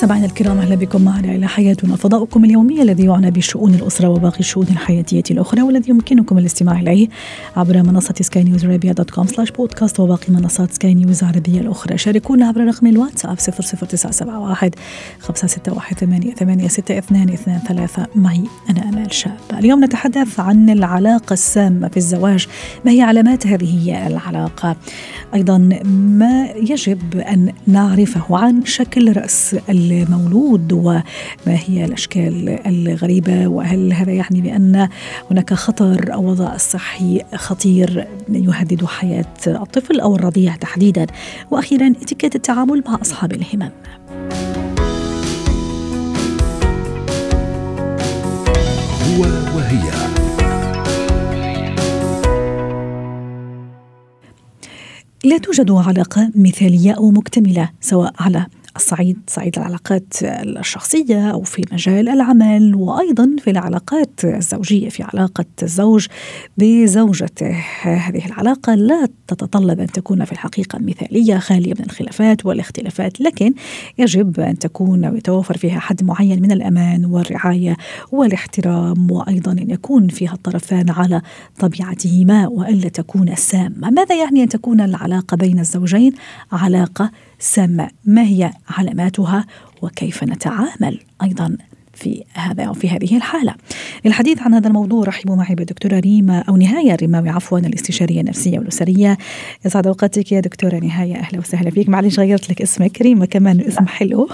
سمعنا الكرام أهلا بكم معنا إلى حياتنا. فضاؤكم اليومي الذي يعنى بشؤون الأسرة وباقي الشؤون الحياتية الأخرى والذي يمكنكم الاستماع إليه عبر منصة سكاي نيوز عربيه dot com slash podcast وباقي منصات سكاي نيوز العربية الأخرى. شاركونا عبر رقم الواتساب 00971 561 88 ثلاثة. معي أنا آمال شاب. اليوم نتحدث عن العلاقة السامة في الزواج. ما هي علامات هذه العلاقة؟ أيضا ما يجب أن نعرفه عن شكل رأس المولود وما هي الأشكال الغريبة وهل هذا يعني بأن هناك خطر أو وضع صحي خطير يهدد حياة الطفل أو الرضيع تحديدا؟ وأخيرا اتيكيت التعامل مع أصحاب الهمم. هو وهي. لا توجد علاقة مثالية أو مكتملة سواء على الصعيد صعيد العلاقات الشخصية أو في مجال العمل وأيضا في العلاقات الزوجية في علاقة الزوج بزوجته. هذه العلاقة لا تتطلب أن تكون في الحقيقة مثالية خالية من الخلافات والاختلافات لكن يجب أن تكون ويتوفر فيها حد معين من الأمان والرعاية والاحترام وأيضا أن يكون فيها الطرفان على طبيعتهما وألا تكون سامة. ماذا يعني أن تكون العلاقة بين الزوجين علاقة سامة ما هي علاماتها وكيف نتعامل أيضا في هذا أو في هذه الحالة. للحديث عن هذا الموضوع رحبوا معي بالدكتورة ريما أو نهاية الرماوي عفوا الاستشارية النفسية والأسرية. يسعد أوقاتك يا دكتورة نهاية. أهلا وسهلا فيك. معلش غيرت لك اسمك. ريما كمان اسم حلو.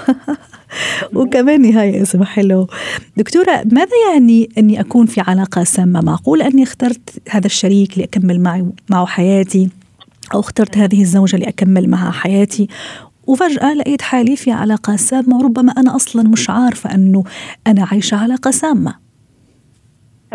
وكمان نهاية اسم حلو. دكتورة ماذا يعني أني أكون في علاقة سامة؟ معقول أني اخترت هذا الشريك لأكمل معي معه حياتي؟ أو اخترت هذه الزوجة لأكمل معها حياتي. وفجأة لقيت حالي في علاقة سامة وربما أنا أصلا مش عارفة أنه أنا عايشة علاقة سامة.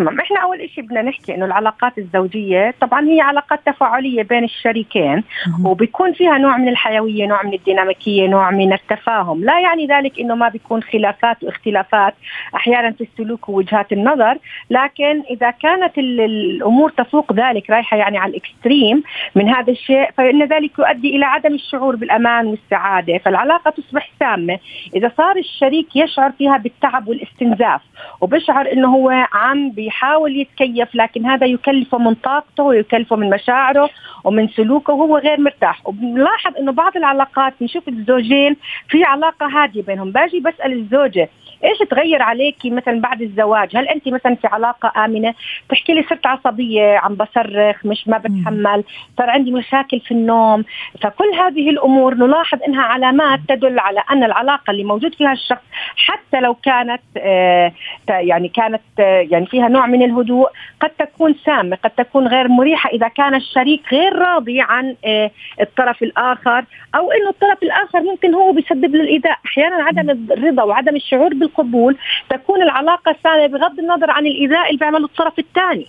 تمام إحنا أول شيء بدنا نحكي إنه العلاقات الزوجية طبعا هي علاقات تفاعلية بين الشريكين وبيكون فيها نوع من الحيوية نوع من الديناميكية نوع من التفاهم. لا يعني ذلك إنه ما بيكون خلافات واختلافات أحيانا في السلوك ووجهات النظر لكن إذا كانت الأمور تفوق ذلك رايحة يعني على الإكستريم من هذا الشيء فإن ذلك يؤدي إلى عدم الشعور بالأمان والسعادة. فالعلاقة تصبح سامة. إذا صار الشريك يشعر فيها بالتعب والاستنزاف وبشعر إنه هو عم بيحاول يتكيف لكن هذا يكلفه من طاقته ويكلفه من مشاعره ومن سلوكه وهو غير مرتاح. وبنلاحظ إنه بعض العلاقات بنشوف الزوجين في علاقة هادية بينهم. باجي بسأل الزوجة إيش تغير عليكي مثلا بعد الزواج؟ هل انت مثلا في علاقة آمنة؟ تحكي لي صرت عصبية عم بصرخ مش ما بتحمل صار عندي مشاكل في النوم. فكل هذه الأمور نلاحظ إنها علامات تدل على أن العلاقة اللي موجود فيها الشخص حتى لو كانت آه يعني كانت آه يعني فيها نوع من الهدوء قد تكون سامة قد تكون غير مريحة إذا كان الشريك غير راضي عن آه الطرف الآخر أو إنه الطرف الآخر ممكن هو بيسبب له الإيذاء. أحيانا عدم الرضا وعدم الشعور بال القبول تكون العلاقة الثانية بغض النظر عن الإيذاء اللي بيعمله الطرف الثاني.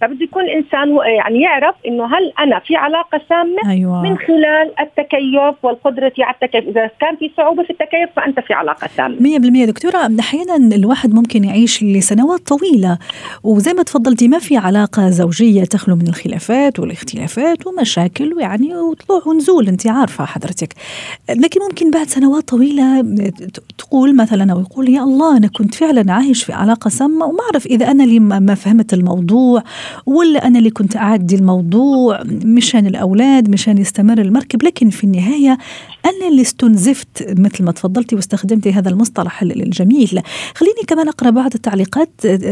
فبده يكون الانسان يعني يعرف إنه هل أنا في علاقة سامة أيوة. من خلال التكيف والقدرة على التكيف. إذا كان في صعوبة في التكيف فأنت في علاقة سامة. 100% دكتورة أحيانا الواحد ممكن يعيش لسنوات طويلة. وزي ما تفضلتي ما في علاقة زوجية تخلو من الخلافات والاختلافات ومشاكل ويعني وطلوع ونزول أنت عارفة حضرتك. لكن ممكن بعد سنوات طويلة تقول مثلا أو يقول يا الله أنا كنت فعلا عايش في علاقة سامة وما أعرف إذا أنا اللي ما فهمت الموضوع ولا أنا اللي كنت أعدي الموضوع مشان الأولاد مشان يستمر المركب لكن في النهاية أنا اللي استنزفت مثل ما تفضلتي واستخدمتي هذا المصطلح الجميل. خليني كمان أقرأ بعض التعليقات.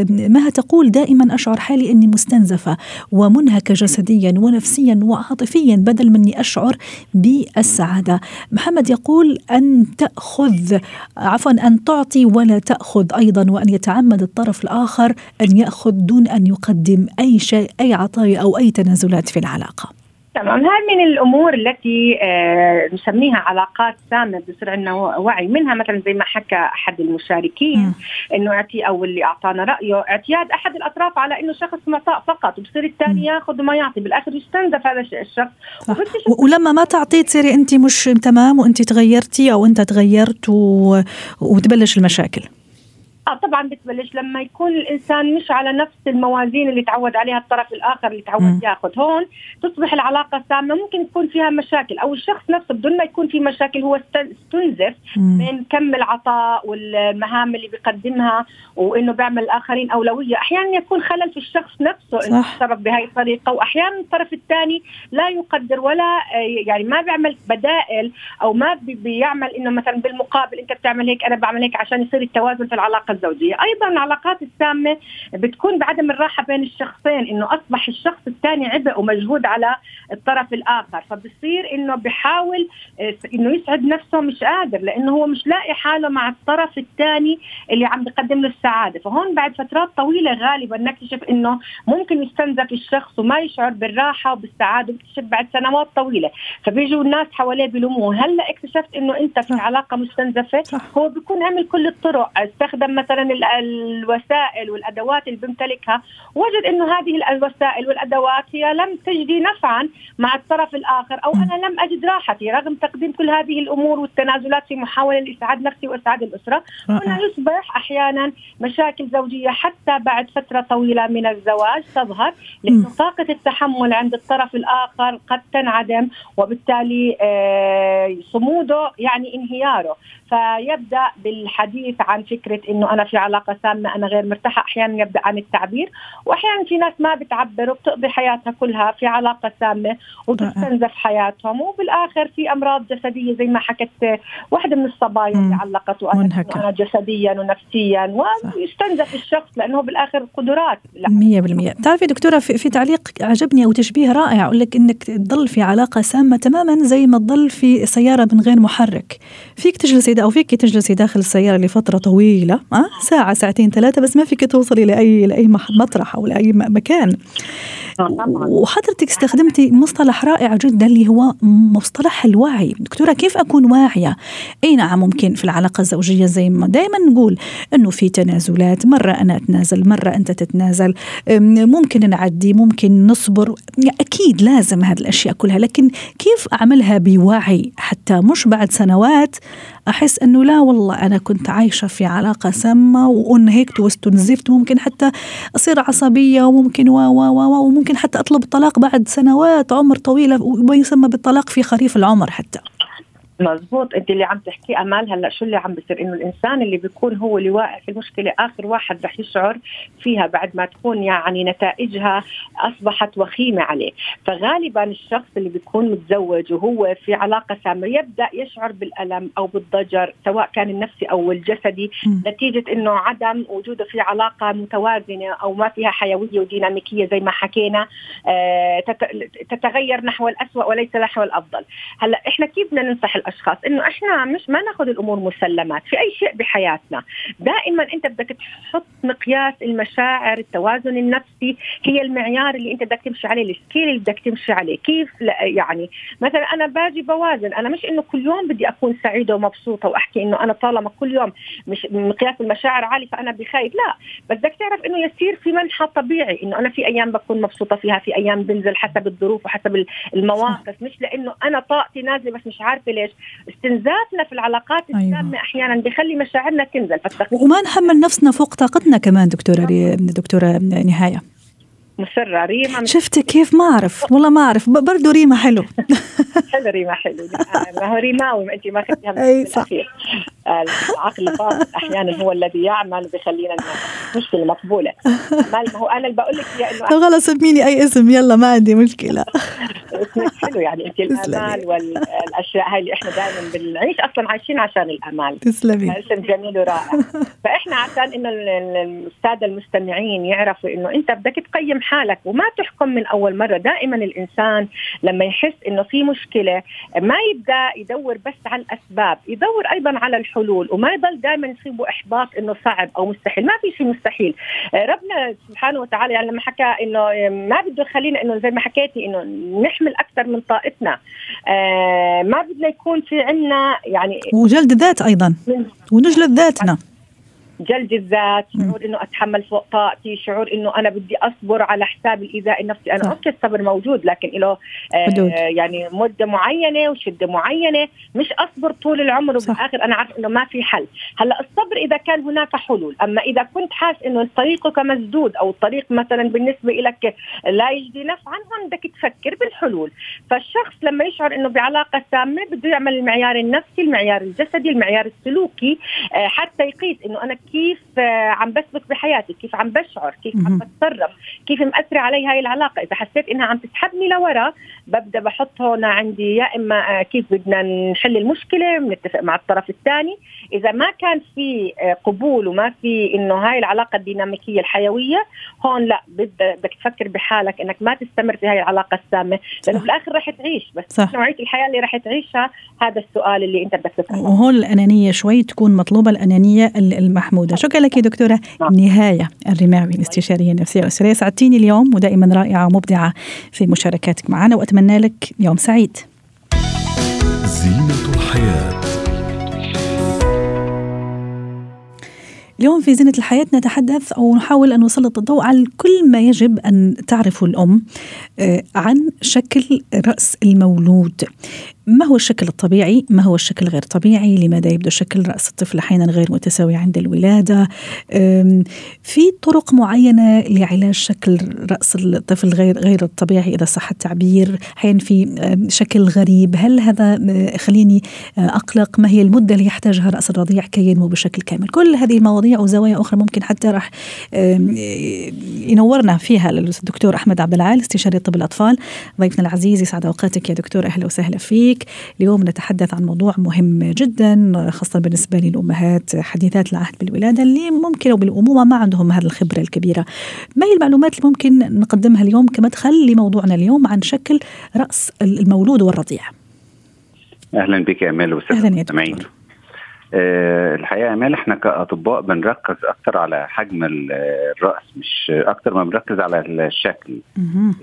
مها تقول دائما أشعر حالي أني مستنزفة ومنهكة جسديا ونفسيا وعاطفيا بدل مني أشعر بالسعادة. محمد يقول أن تأخذ عفوا أن تعطي ولا تأخذ أيضا وأن يتعمد الطرف الآخر أن يأخذ دون أن يقدم أي شيء أي عطايا أو أي تنازلات في العلاقة. تمام. هاي من الأمور التي آه نسميها علاقات سامة بصير عندنا وعي منها. مثلا زي ما حكى أحد المشاركين إنه أعطي أو اللي أعطانا رأيه اعتياد أحد الأطراف على إنه شخص معطاء فقط وبصير الثاني ياخذ وما يعطي. بالآخر يستنزف هذا الشخص. ولما ما تعطي تصيري انت مش تمام وانت تغيرتي أو أنت تغيرت و... وتبلش المشاكل. آه طبعا بتبلش لما يكون الإنسان مش على نفس الموازين اللي تعود عليها الطرف الآخر اللي تعود ياخذ. هون تصبح العلاقة سامة ممكن يكون فيها مشاكل أو الشخص نفسه بدون ما يكون في مشاكل هو استنزف من كم العطاء والمهام اللي بيقدمها وإنه بيعمل الآخرين أولوية. أحيانا يكون خلل في الشخص نفسه إنه تصرف بهي الطريقة واحيانا الطرف الثاني لا يقدر ولا يعني ما بيعمل بدائل أو ما بيعمل إنه مثلا بالمقابل أنت بتعمل هيك أنا بعمل هيك عشان يصير التوازن في العلاقة الزوجية، أيضا العلاقات السامه بتكون بعدم الراحه بين الشخصين إنه أصبح الشخص الثاني عبء ومجهود على الطرف الآخر، فبصير إنه بحاول آه، إنه يسعد نفسه مش قادر لإنه هو مش لاقي حاله مع الطرف الثاني اللي عم بيقدم له السعادة، فهون بعد فترات طويلة غالبا نكتشف إنه ممكن يستنزف الشخص وما يشعر بالراحة وبالسعادة بيكتشف بعد سنوات طويلة، فبيجوا الناس حواليه بيلوموه، هلأ اكتشفت إنه أنت في علاقة مستنزفة هو بيكون عمل كل الطرق، استخدم مثلا الوسائل والأدوات اللي بيمتلكها وجد إنه هذه الوسائل والأدوات هي لم تجدي نفعا مع الطرف الآخر أو أنا لم أجد راحتي رغم تقديم كل هذه الأمور والتنازلات في محاولة لإسعاد نفسي وإسعاد الأسرة. هنا يصبح أحيانا مشاكل زوجية حتى بعد فترة طويلة من الزواج تظهر لأنه طاقة التحمل عند الطرف الآخر قد تنعدم وبالتالي آه، صموده يعني انهياره. فيبدأ بالحديث عن فكرة إنه أنا في علاقة سامة أنا غير مرتاحة. أحيانا يبدأ عن التعبير واحيانا في ناس ما بتعبر وبتقضي حياتها كلها في علاقة سامة وبتستنزف حياتهم. وبالآخر في أمراض جسدية زي ما حكت واحدة من الصبايا اللي علقت وقالت أنا جسديا ونفسيا ويستنزف الشخص لأنه بالآخر قدرات. 100% بتعرفي دكتورة في, في تعليق عجبني أو تشبيه رائع أقول لك إنك تضل في علاقة سامة تماما زي ما تضل في سيارة من غير محرك. فيك تجلسي أو فيك تجلسي داخل السيارة لفترة طويلة. أه؟ ساعة ساعتين ثلاثة بس ما فيك توصلي لاي لأي مطرح أو لأي مكان. وحضرتك استخدمتي مصطلح رائع جدا اللي هو مصطلح الوعي. دكتورة كيف أكون واعية؟ أي نعم ممكن في العلاقة الزوجية زي ما دائما نقول أنه في تنازلات مرة أنا أتنازل مرة أنت تتنازل. ممكن نعدي ممكن نصبر. أكيد لازم هذه الأشياء كلها لكن كيف أعملها بوعي؟ حتى مش بعد سنوات أحس أنه لا والله أنا كنت عايشة في علاقة سامة وأنهكت واستنزفت ممكن حتى أصير عصبية وممكن و و و وممكن حتى أطلب الطلاق بعد سنوات عمر طويلة وما يسمى بالطلاق في خريف العمر حتى. مزبوط انت اللي عم تحكي امال هلا شو اللي عم بيصير؟ إنه الإنسان اللي بيكون هو اللي واقع في المشكلة آخر واحد رح يشعر فيها بعد ما تكون يعني نتائجها أصبحت وخيمة عليه. فغالبا الشخص اللي بيكون متزوج وهو في علاقة سامة يبدأ يشعر بالألم أو بالضجر سواء كان النفسي أو الجسدي. م. نتيجة إنه عدم وجوده في علاقة متوازنة أو ما فيها حيوية وديناميكية زي ما حكينا آه تتغير نحو الاسوء وليس نحو الأفضل. هلأ إحنا كيف بدنا ننصح الأشخاص إنه إحنا مش ما ناخذ الأمور مسلمات في أي شيء بحياتنا. دائما أنت بدك تحط مقياس المشاعر التوازن النفسي هي المعيار اللي أنت بدك تمشي عليه السكيل اللي بدك تمشي عليه. كيف؟ يعني مثلا أنا باجي بوازن أنا مش إنه كل يوم بدي أكون سعيدة ومبسوطة وأحكي إنه أنا طالما كل يوم مش مقياس المشاعر عالي فأنا بخير لا بدك تعرف إنه يصير في منحى طبيعي إنه أنا في أيام بكون مبسوطة فيها في أيام بنزل حسب الظروف وحسب المواقف. مش لإنه أنا طاقتي نازلة بس مش عارفة ليش. استنزافنا في العلاقات. السامه أيوة. أحيانا بيخلي مشاعرنا تنزل. وما نحمل نفسنا فوق طاقتنا كمان دكتورة دكتورة نهاية. مصرة ريما. شفتي كيف؟ ما أعرف. والله ما أعرف. برضه ريما حلو. حلو ريما حلو. ما هو ريماوي أنت ما خدتيها أي صح. العقل الباطن أحيانا هو الذي يعمل بخلينا مشكلة مقبولة. ما هو أنا اللي بقول لك إنه خلاص سميني أي اسم. يلا ما عندي مشكلة. اسمك حلو يعني أنت الآمال والأشياء هاي اللي إحنا دائما بنعيش أصلا عايشين عشان الآمال. تسلمي. اسم جميل ورائع. فإحنا عشان إنه السادة المستمعين يعرفوا إنه أنت بدك تقيم حالك وما تحكم من أول مرة. دائما الإنسان لما يحس إنه في مشكلة ما يبدأ يدور بس على الأسباب يدور أيضا على الحلول. حلول. وما يضل دائما يصيبوا إحباط إنه صعب أو مستحيل. ما في شيء مستحيل. آه، ربنا سبحانه وتعالى يعني لما حكى إنه آه، ما بده يخلينا إنه زي ما حكيتي إنه نحمل أكثر من طاقتنا. آه، ما بدنا يكون في عندنا يعني وجلد ذات أيضا. ونجلد ذاتنا. جلد الذات شعور إنه أتحمل فوق طاقتي شعور إنه أنا بدي أصبر على حساب الإيذاء النفسي. أنا أوكي الصبر موجود لكن له آه يعني مدة معينة وشدة معينة مش أصبر طول العمر وبالآخر أنا عارف إنه ما في حل. هلأ الصبر إذا كان هناك حلول أما إذا كنت حاسس إنه طريقك مسدود أو الطريق مثلا بالنسبة لك لا يجدي نفعا هون بدك تفكر بالحلول. فالشخص لما يشعر إنه بعلاقة سامة بده يعمل المعيار النفسي المعيار الجسدي المعيار السلوكي آه حتى يقيس إنه أنا كيف عم بثبت بحياتي كيف عم بشعر كيف عم بتصرف كيف مأثرة علي هاي العلاقة. إذا حسيت إنها عم تسحبني لورا ببدأ بحط هون عندي يا إما آه، كيف بدنا نحل المشكلة بنتفق مع الطرف الثاني. إذا ما كان في آه، قبول وما في إنه هاي العلاقة الديناميكية الحيوية هون لا بدك تفكر بحالك إنك ما تستمر في هاي العلاقة السامة لأنه في الآخر رح تعيش. بس صح. نوعية الحياة اللي رح تعيشها هذا السؤال اللي أنت بدك تسأله وهون الأنانية شوي تكون مطلوبة الأنانية المحمودة. محمودة شكرا لك دكتورة. نعم. نهاية الرماوي الاستشارية النفسية والأسرية سعدتيني اليوم ودائما رائعة ومبدعة في مشاركاتك معنا وأتمنى لك يوم سعيد. زينة الحياة. اليوم في زينة الحياة نتحدث أو نحاول أن نسلط الضوء على كل ما يجب أن تعرفه الأم آه، عن شكل رأس المولود. ما هو الشكل الطبيعي؟ ما هو الشكل غير طبيعي؟ لماذا يبدو شكل رأس الطفل أحيانا غير متساوي عند الولادة؟ في طرق معينة لعلاج شكل رأس الطفل غير غير الطبيعي إذا صح التعبير؟ أحيانا في شكل غريب. هل هذا خليني أقلق. ما هي المدة اللي يحتاجها رأس الرضيع كي ينمو بشكل كامل؟ كل هذه المواضيع وزوايا أخرى ممكن حتى راح ينورنا فيها الدكتور أحمد عبد العال استشاري طب الأطفال. ضيفنا العزيز يسعد أوقاتك يا دكتور. أهلا وسهلا فيك. فيك اليوم نتحدث عن موضوع مهم جدا خاصة بالنسبة للأمهات حديثات العهد بالولادة اللي ممكن أو بالأمومة ما عندهم هذه الخبرة الكبيرة. ما هي المعلومات اللي ممكن نقدمها اليوم كمدخل لموضوعنا اليوم عن شكل رأس المولود والرضيع؟ أهلا بك يا أمال وسهلا أهلا أه الحقيقة امال إحنا كأطباء بنركز أكتر على حجم الرأس مش أكتر ما بنركز على الشكل.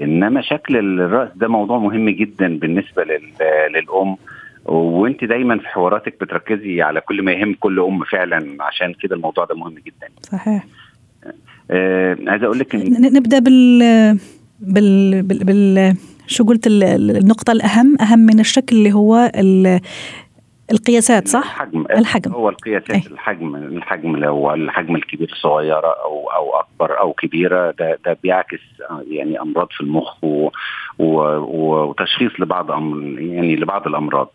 إنما شكل الرأس ده موضوع مهم جدا بالنسبة للأم. وإنت دايما في حواراتك بتركزي على كل ما يهم كل أم فعلا عشان كده الموضوع ده مهم جدا. صحيح. آه عايز أقول لك نبدأ بال بال بال, بال... شو قلت النقطة الأهم أهم من الشكل اللي هو القياسات صح؟ الحجم الحجم هو القياسات أي. الحجم الحجم لو الحجم الكبير صغيره أو أو أكبر أو كبيرة ده ده بيعكس يعني أمراض في المخ و و وتشخيص لبعض يعني لبعض الأمراض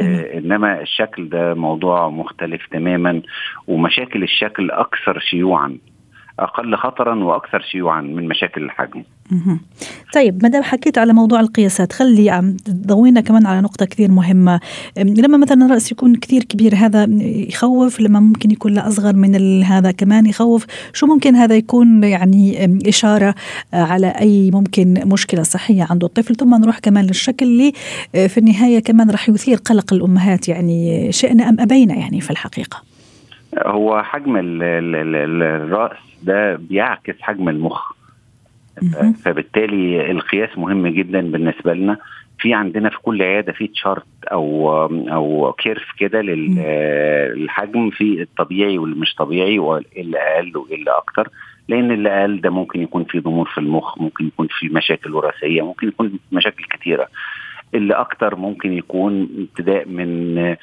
آه إنما الشكل ده موضوع مختلف تماما ومشاكل الشكل أكثر شيوعا أقل خطرا وأكثر شيوعا من مشاكل الحجم. طيب ما دام حكيت على موضوع القياسات خلي عم تضوينا كمان على نقطة كثير مهمة. لما مثلا الرأس يكون كثير كبير هذا يخوف؟ لما ممكن يكون لا أصغر من هذا كمان يخوف؟ شو ممكن هذا يكون يعني إشارة على أي ممكن مشكلة صحية عند الطفل؟ ثم نروح كمان للشكل اللي في النهاية كمان راح يثير قلق الأمهات يعني شئنا أم أبينا يعني في الحقيقة. هو حجم الرأس ده بيعكس حجم المخ. فبالتالي القياس مهم جدا بالنسبة لنا. في عندنا في كل عيادة في chart أو أو curve كده للحجم في الطبيعي واللي مش طبيعي واللي أقل واللي أكتر لأن اللي أقل ده ممكن يكون في ضمور في المخ ممكن يكون في مشاكل وراثية ممكن يكون مشاكل كتيرة. اللي أكتر ممكن يكون ابتداء من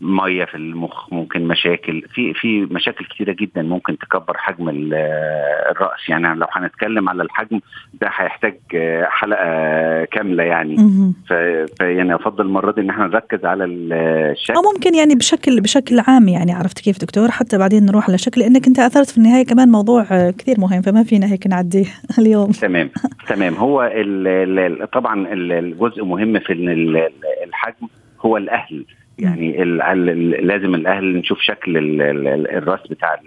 مية في المخ ممكن مشاكل. في في مشاكل كثيره جدا ممكن تكبر حجم الرأس. يعني لو هنتكلم على الحجم ده هيحتاج حلقة كاملة يعني. فيعني أفضل المرة دي إن إحنا نركز على الشكل. أو ممكن يعني بشكل بشكل عام يعني عرفت كيف دكتور؟ حتى بعدين نروح على شكل لأنك أنت أثرت في النهاية كمان موضوع كثير مهم فما فينا هيك نعديه اليوم. تمام تمام. هو ال ال طبعا الجزء مهم في الحجم هو الأهل. يعني لازم الأهل نشوف شكل الرأس بتاع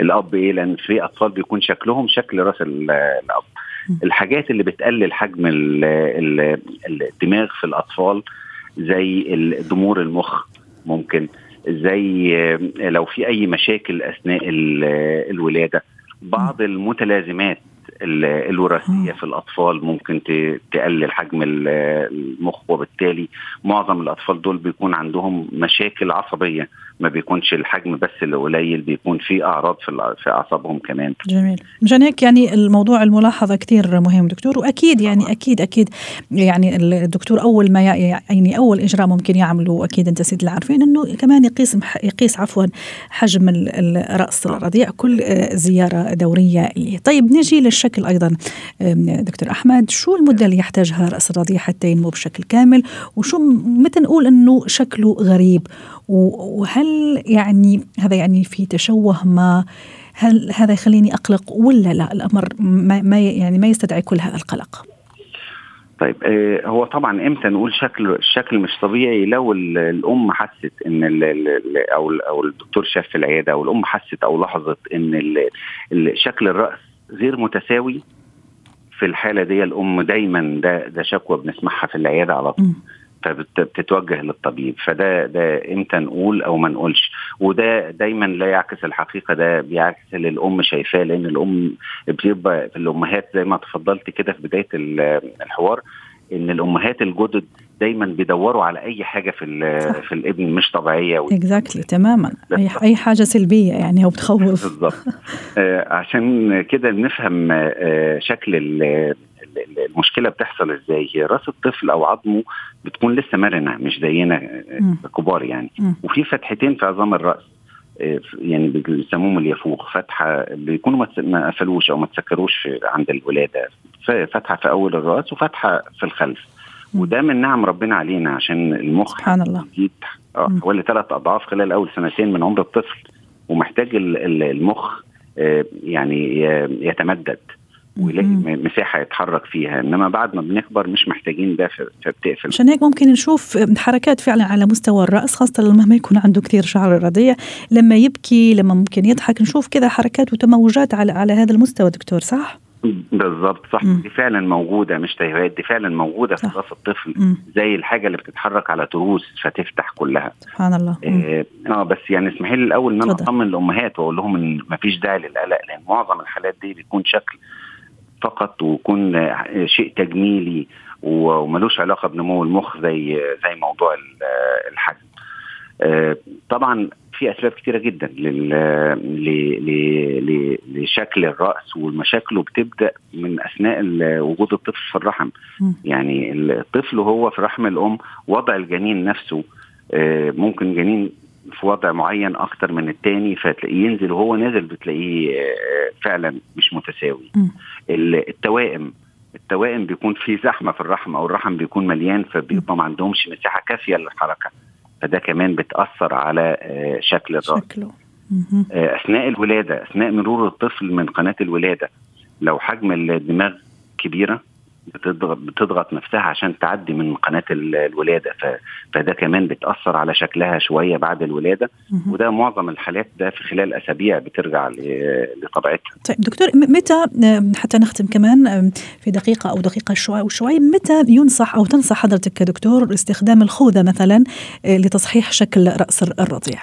الأب إيه؟ لأن في أطفال بيكون شكلهم شكل رأس الأب. الحاجات اللي بتقلل حجم الدماغ في الأطفال زي ضمور المخ ممكن زي آه، لو في أي مشاكل أثناء ال- الولادة. بعض المتلازمات ال- الوراثية في الأطفال ممكن تقلل حجم ال- المخ وبالتالي معظم الأطفال دول بيكون عندهم مشاكل عصبية ما بيكونش الحجم بس اللي قليل بيكون في أعراض في في أعصابهم كمان. جميل. مشان هيك يعني الموضوع الملاحظة كثير مهم دكتور وأكيد يعني أكيد أكيد يعني الدكتور أول ما يعني أول إجراء ممكن يعمله أكيد أنت سيد العارفين إنه كمان يقيس يقيس عفوا حجم ال- الرأس الرضيع كل آه، زيارة دورية ليه طيب نجي للشكل أيضا آم، دكتور أحمد شو المدة اللي يحتاجها رأس الرضيع حتى ينمو بشكل كامل؟ وشو متى نقول إنه شكله غريب؟ وهل يعني هذا يعني في تشوه ما؟ هل هذا يخليني أقلق ولا لا؟ الأمر ما, يعني ما يستدعي كل هذا القلق. طيب آه، هو طبعا إمتى نقول شكل الشكل مش طبيعي؟ لو ال- الأم حست إن أو أو الدكتور شاف في العيادة أو الأم حست أو لاحظت إن شكل الرأس غير متساوي في الحالة دي الأم دايما ده ده شكوى بنسمعها في العيادة على طول. فبتتوجه للطبيب. فده ده إمتى نقول أو ما نقولش. وده دايما لا يعكس الحقيقة ده بيعكس اللي الأم شايفاه. لأن الأم بيبقى في الأمهات زي ما تفضلت كده في بداية ال- الحوار إن الأمهات الجدد دايما بيدوروا على أي حاجة في في الابن مش طبيعية اكزاكتلي تماما. أي أي حاجة سلبية يعني أو بتخوف. بالظبط. آه، عشان كده نفهم آه، شكل ال- ال- المشكلة بتحصل إزاي. هي راس الطفل أو عظمه بتكون لسه مرنة مش زينا آه،. كبار يعني. وفي فتحتين في عظام الرأس آه، يعني بيسموهم اليافوخ. فتحة بيكونوا ما قفلوش أو ما تسكروش عند الولادة. فتحة في أول الرأس وفتحة في الخلف. وده من نعم ربنا علينا عشان المخ سبحان الله. مم. حوالي ثلاث أضعاف خلال أول سنتين من عمر الطفل ومحتاج ال- ال- المخ آه، يعني يتمدد ويلاقي مساحة يتحرك فيها إنما بعد ما بنكبر مش محتاجين ده فبتقفل عشان هيك ممكن نشوف حركات فعلا على مستوى الرأس خاصة لما ما يكون عنده كثير شعر رضيع لما يبكي لما ممكن يضحك نشوف كذا حركات وتموجات على على هذا المستوى دكتور صح؟ بالظبط صح مم. دي فعلا موجودة مش تهويات دي فعلا موجودة في. راس الطفل مم. زي الحاجة اللي بتتحرك على تروس فتفتح كلها سبحان الله مم. آه آه، بس يعني اسمحي لي الأول إن أنا. أطمن الامهات وأقول لهم إن مفيش داعي للقلق لأن معظم الحالات دي بيكون شكل فقط ويكون آه، شيء تجميلي وملوش علاقة بنمو المخ زي زي موضوع ال- آه، الحجم. آه، طبعا في أسباب كتيرة جدا لل ل- ل- ل- لشكل الرأس ومشاكله بتبدأ من أثناء وجود الطفل في الرحم مم. يعني الطفل وهو في رحم الأم وضع الجنين نفسه آه، ممكن جنين في وضع معين أكتر من التاني فتلاقيه ينزل وهو نازل بتلاقيه آه، فعلا مش متساوي. ال- التوائم التوائم بيكون في زحمة في الرحم أو الرحم بيكون مليان فبيبقى ما عندهمش مساحة كافية للحركة فده كمان بتأثر على آه، شكل الرأس شكله. آه، أثناء الولادة أثناء مرور الطفل من قناة الولادة لو حجم الدماغ كبيرة بتضغط بتضغط نفسها عشان تعدي من قناة ال- الولادة. ف... فده كمان بتأثر على شكلها شوية بعد الولادة. وده معظم الحالات ده في خلال أسابيع بترجع ل... لطبيعتها. طيب دكتور متى حتى نختم كمان في دقيقة أو دقيقة شوي وشوي متى ينصح أو تنصح حضرتك كدكتور استخدام الخوذة مثلا آه، لتصحيح شكل رأس الرضيع؟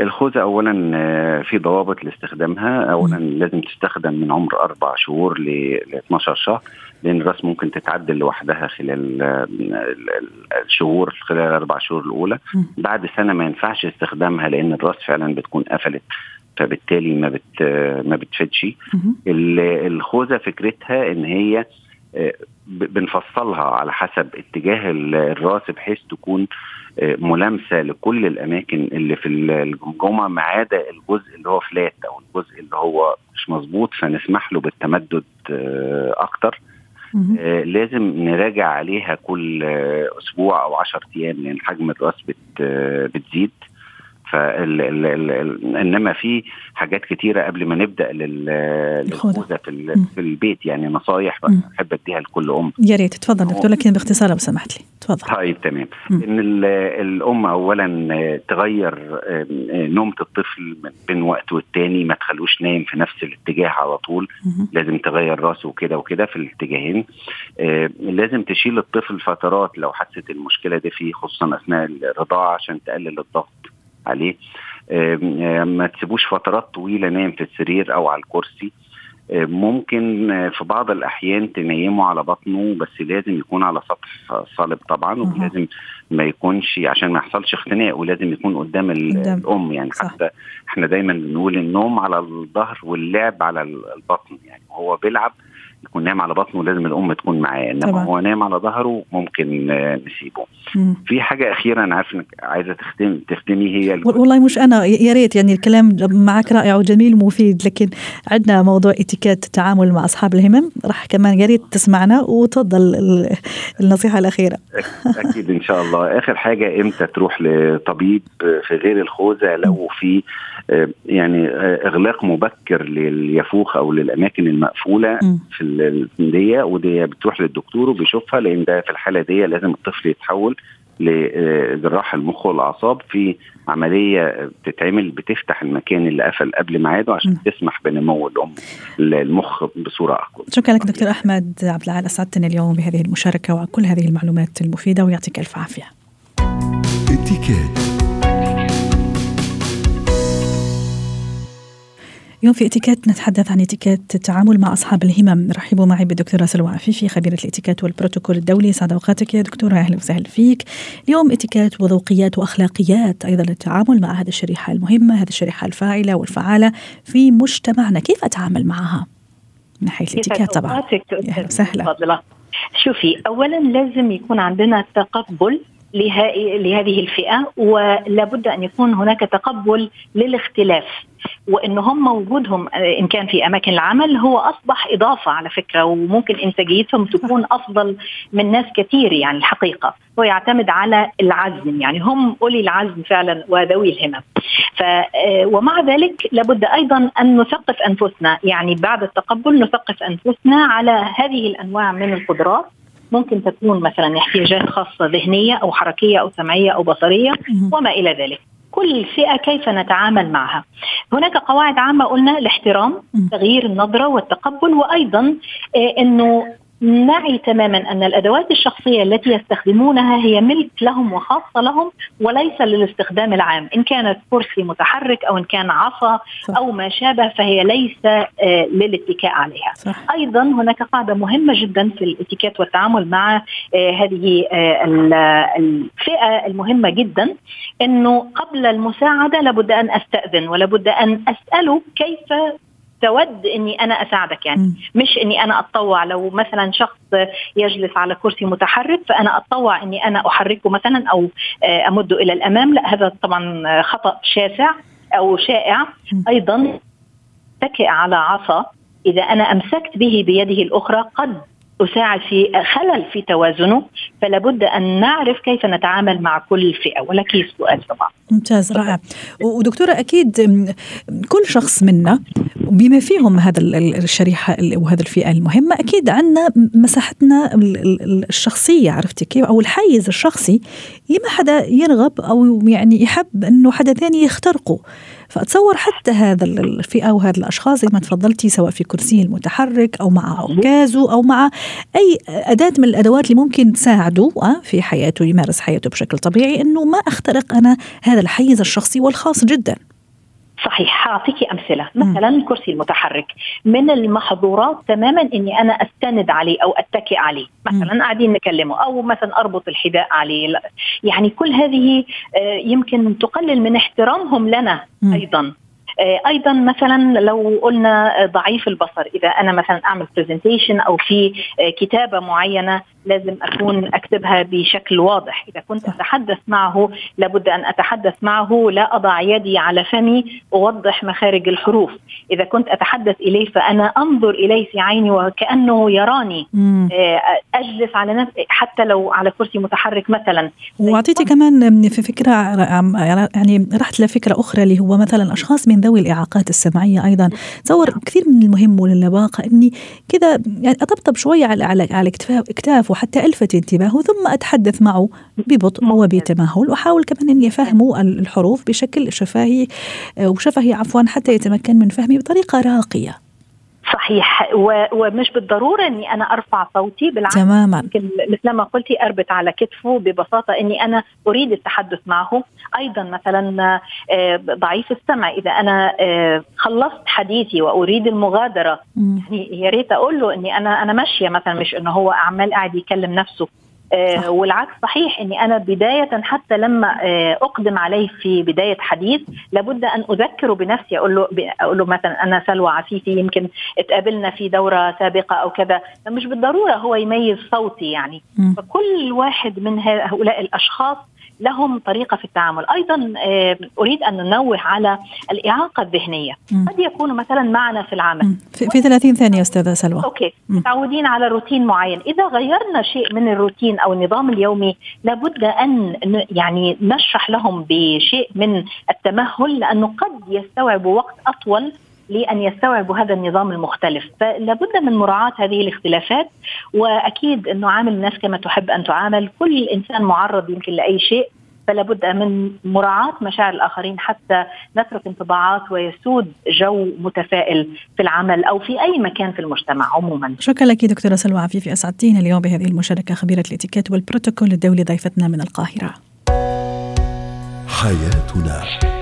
الخوذة اولا آه، في ضوابط لاستخدامها. اولا لازم تستخدم من عمر أربع شهور ل 12 شهر. لأن الرأس ممكن تتعدل لوحدها خلال ال- ال- الشهور خلال الأربع شهور الأولى. بعد سنة ما ينفعش استخدامها لأن الرأس فعلا بتكون قفلت فبالتالي ما بت ما بتفيدش الخوذة فكرتها إن هي آه، بنفصلها على حسب اتجاه ال- الرأس بحيث تكون آه، ملامسة لكل الأماكن اللي في ال- الجمجمه ما عدا الجزء اللي هو فلات أو الجزء اللي هو مش مظبوط فنسمح له بالتمدد آه، أكتر. آه، لازم نراجع عليها كل آه، أسبوع أو 10 أيام لأن حجم الراس آه، بتزيد فال ال ال ال إنما في حاجات كتيرة قبل ما نبدأ. للخوذه في. في البيت يعني نصايح. بحب أديها لكل أم يا ريت تفضل دكتور لكن باختصار لو سمحت لي تفضل طيب تمام. إن ال- الأم اولا تغير نومة الطفل بين وقت والتاني ما تخلوش نايم في نفس الاتجاه على طول. لازم تغير راسه كده وكده في الاتجاهين لازم تشيل الطفل فترات لو حست المشكلة دي فيه خصوصا أثناء الرضاعة عشان تقلل الضغط عليه. ما تسيبوش فترات طويلة نايم في السرير أو على الكرسي. ممكن في بعض الأحيان تنيمه على بطنه بس لازم يكون على سطح صلب طبعا ولازم ما يكونش عشان ما يحصلش اختناق ولازم يكون قدام الأم يعني. صح. حتى إحنا دايما بنقول النوم على الظهر واللعب على البطن يعني. هو بيلعب يكون نايم على بطنه لازم الأم تكون معاه إنما هو نايم على ظهره ممكن نسيبه. مم. في حاجة أخيرة أنا عارف إنك عايزة تختم تختمي هي والله مش أنا يا ريت يعني الكلام معك رائع وجميل ومفيد لكن عندنا موضوع إتيكيت التعامل مع أصحاب الهمم راح كمان يا ريت تسمعنا وتفضل النصيحة الأخيرة. أكيد إن شاء الله. آخر حاجة إمتى تروح لطبيب في غير الخوذة؟ لو في يعني إغلاق مبكر لليافوخ أو للأماكن المقفولة. في الفنديه ودي بتروح للدكتور وبيشوفها لأن ده في الحالة دي لازم الطفل يتحول لجراح المخ والأعصاب في عملية بتتعمل بتفتح المكان اللي قفل قبل ميعاده عشان م. تسمح بنمو الأم المخ بصورة أقوى. شكرا لك دكتور أحمد عبد العال اسعدتنا اليوم بهذه المشاركة وكل هذه المعلومات المفيدة ويعطيك ألف عافية. اليوم في اتيكيت نتحدث عن اتيكيت التعامل مع أصحاب الهمم. رحبوا معي بالدكتورة سلوى عفيفي خبيرة الاتيكيت والبروتوكول الدولي. سعد أوقاتك يا دكتورة أهلا وسهلا فيك. اليوم اتيكيت وذوقيات وأخلاقيات أيضا للتعامل مع هذه الشريحة المهمة هذه الشريحة الفاعلة والفعالة في مجتمعنا. كيف أتعامل معها؟ من حيث الاتيكيت طبعا. أهلا وسهلا. شوفي اولا لازم يكون عندنا تقبل لهذه الفئة ولابد أن يكون هناك تقبل للاختلاف. وإن هم وجودهم إن كان في أماكن العمل هو أصبح إضافة على فكرة وممكن إنتاجيتهم تكون أفضل من ناس كثير يعني الحقيقة. هو يعتمد على العزم يعني هم أولي العزم فعلا وذوي الهمم ف ومع ذلك لابد أيضا أن نثقف أنفسنا. يعني بعد التقبل نثقف أنفسنا على هذه الأنواع من القدرات ممكن تكون مثلا احتياجات خاصة ذهنية أو حركية أو سمعية أو بصرية وما إلى ذلك. كل فئة كيف نتعامل معها؟ هناك قواعد عامة قلنا الاحترام تغيير النظرة والتقبل وأيضا أنه نعي تماما أن الأدوات الشخصية التي يستخدمونها هي ملك لهم وخاصة لهم وليس للاستخدام العام، إن كانت كرسي متحرك أو إن كان عصا أو ما شابه فهي ليس آه للاتكاء عليها. صح. أيضا هناك قاعدة مهمة جدا في الاتيكيت والتعامل مع آه هذه آه الفئة المهمة جدا إنه قبل المساعدة لابد أن أستأذن ولابد أن أسأله كيف تود إني أنا أساعدك يعني. م. مش إني أنا أتطوع. لو مثلا شخص يجلس على كرسي متحرك فأنا أتطوع إني أنا أحركه مثلا أو أمده إلى الأمام. لا هذا طبعا خطأ شاسع أو شائع. م. أيضا اتكئ على عصا. إذا أنا أمسكت به بيده الأخرى قد أساعد في خلل في توازنه فلا بد أن نعرف كيف نتعامل مع كل فئة. ولك سؤال طبعا. ممتاز رائع. ودكتورة أكيد كل شخص منا بما فيهم هذا الشريحة وهذا الفئة المهمة أكيد عندنا مساحتنا الشخصية عرفتي كيف؟ أو الحيز الشخصي ما حدا يرغب أو يعني يحب أنه حدا ثاني يخترقه. فأتصور حتى هذا الفئة وهذا الأشخاص زي ما تفضلتي سواء في كرسيه المتحرك أو مع عكازه أو مع أي أداة من الأدوات اللي ممكن تساعده آه، في حياته يمارس حياته بشكل طبيعي أنه ما أخترق أنا هذا الحيز الشخصي والخاص جدا. صحيح حاعطيكي أمثلة. مثلا الكرسي المتحرك. من المحظورات تماما إني أنا أستند عليه أو أتكئ عليه. مثلا قاعدين نكلمه أو مثلا أربط الحذاء عليه. يعني كل هذه آه، يمكن تقلل من احترامهم لنا أيضا. آه، أيضا مثلا لو قلنا ضعيف البصر إذا أنا مثلا أعمل برزنتيشن أو في آه، كتابة معينة لازم أكون أكتبها بشكل واضح. إذا كنت أتحدث معه لابد أن أتحدث معه. لا أضع يدي على فمي أوضح مخارج الحروف. إذا كنت أتحدث إليه فأنا أنظر إليه في عيني وكأنه يراني. آه، أجلس على نفسي حتى لو على كرسي متحرك مثلا. واعطيتي كمان في فكرة يعني رحت لفكرة أخرى اللي هو مثلا أشخاص من ذوي الإعاقات السمعية أيضا. تصور كثير من المهم وللباقه إني كذا يعني أطبطب شوية على على على اكتاف وحتى ألفت انتباهه ثم أتحدث معه ببطء وبتمهل وأحاول كمان اني افهمه الحروف بشكل شفهي وشفهي عفوا حتى يتمكن من فهمي بطريقة راقية. صحيح. ومش بالضرورة إني أنا أرفع صوتي بالعكس. تماما. مثل ما قلتي أربط على كتفه ببساطة إني أنا أريد التحدث معه. أيضا مثلا آه، ضعيف السمع. إذا أنا آه، خلصت حديثي وأريد المغادرة يعني يا ريت أقول له إني أنا أنا ماشية مثلا مش إنه هو عمال قاعد يكلم نفسه. صح. والعكس صحيح إني أنا بداية حتى لما آه، أقدم عليه في بداية حديث لابد أن اذكره بنفسي أقول له أقول له مثلا أنا سلوى عفيفي يمكن اتقابلنا في دورة سابقة أو كذا مش بالضرورة هو يميز صوتي يعني م. فكل واحد من هؤلاء الأشخاص لهم طريقة في التعامل، أيضا أريد أن ننوه على الإعاقة الذهنية، قد يكونوا مثلا معنا في العمل. في, في 30 ثانية أستاذة سلوى. أوكي. متعودين على روتين معين، إذا غيرنا شيء من الروتين أو النظام اليومي لابد أن يعني نشرح لهم بشيء من التمهل لأنه قد يستوعبوا وقت أطول لأن يستوعبوا هذا النظام المختلف. فلابد من مراعاة هذه الاختلافات وأكيد أنه عامل الناس كما تحب أن تعامل. كل إنسان معرض يمكن لأي شيء فلا بد من مراعاة مشاعر الآخرين حتى نترك انطباعات ويسود جو متفائل في العمل أو في أي مكان في المجتمع عموما. شكرا لك دكتورة سلوى عفيفي أسعدتينا اليوم بهذه المشاركة. خبيرة الإتيكيت والبروتوكول الدولي ضيفتنا من القاهرة. حياتنا.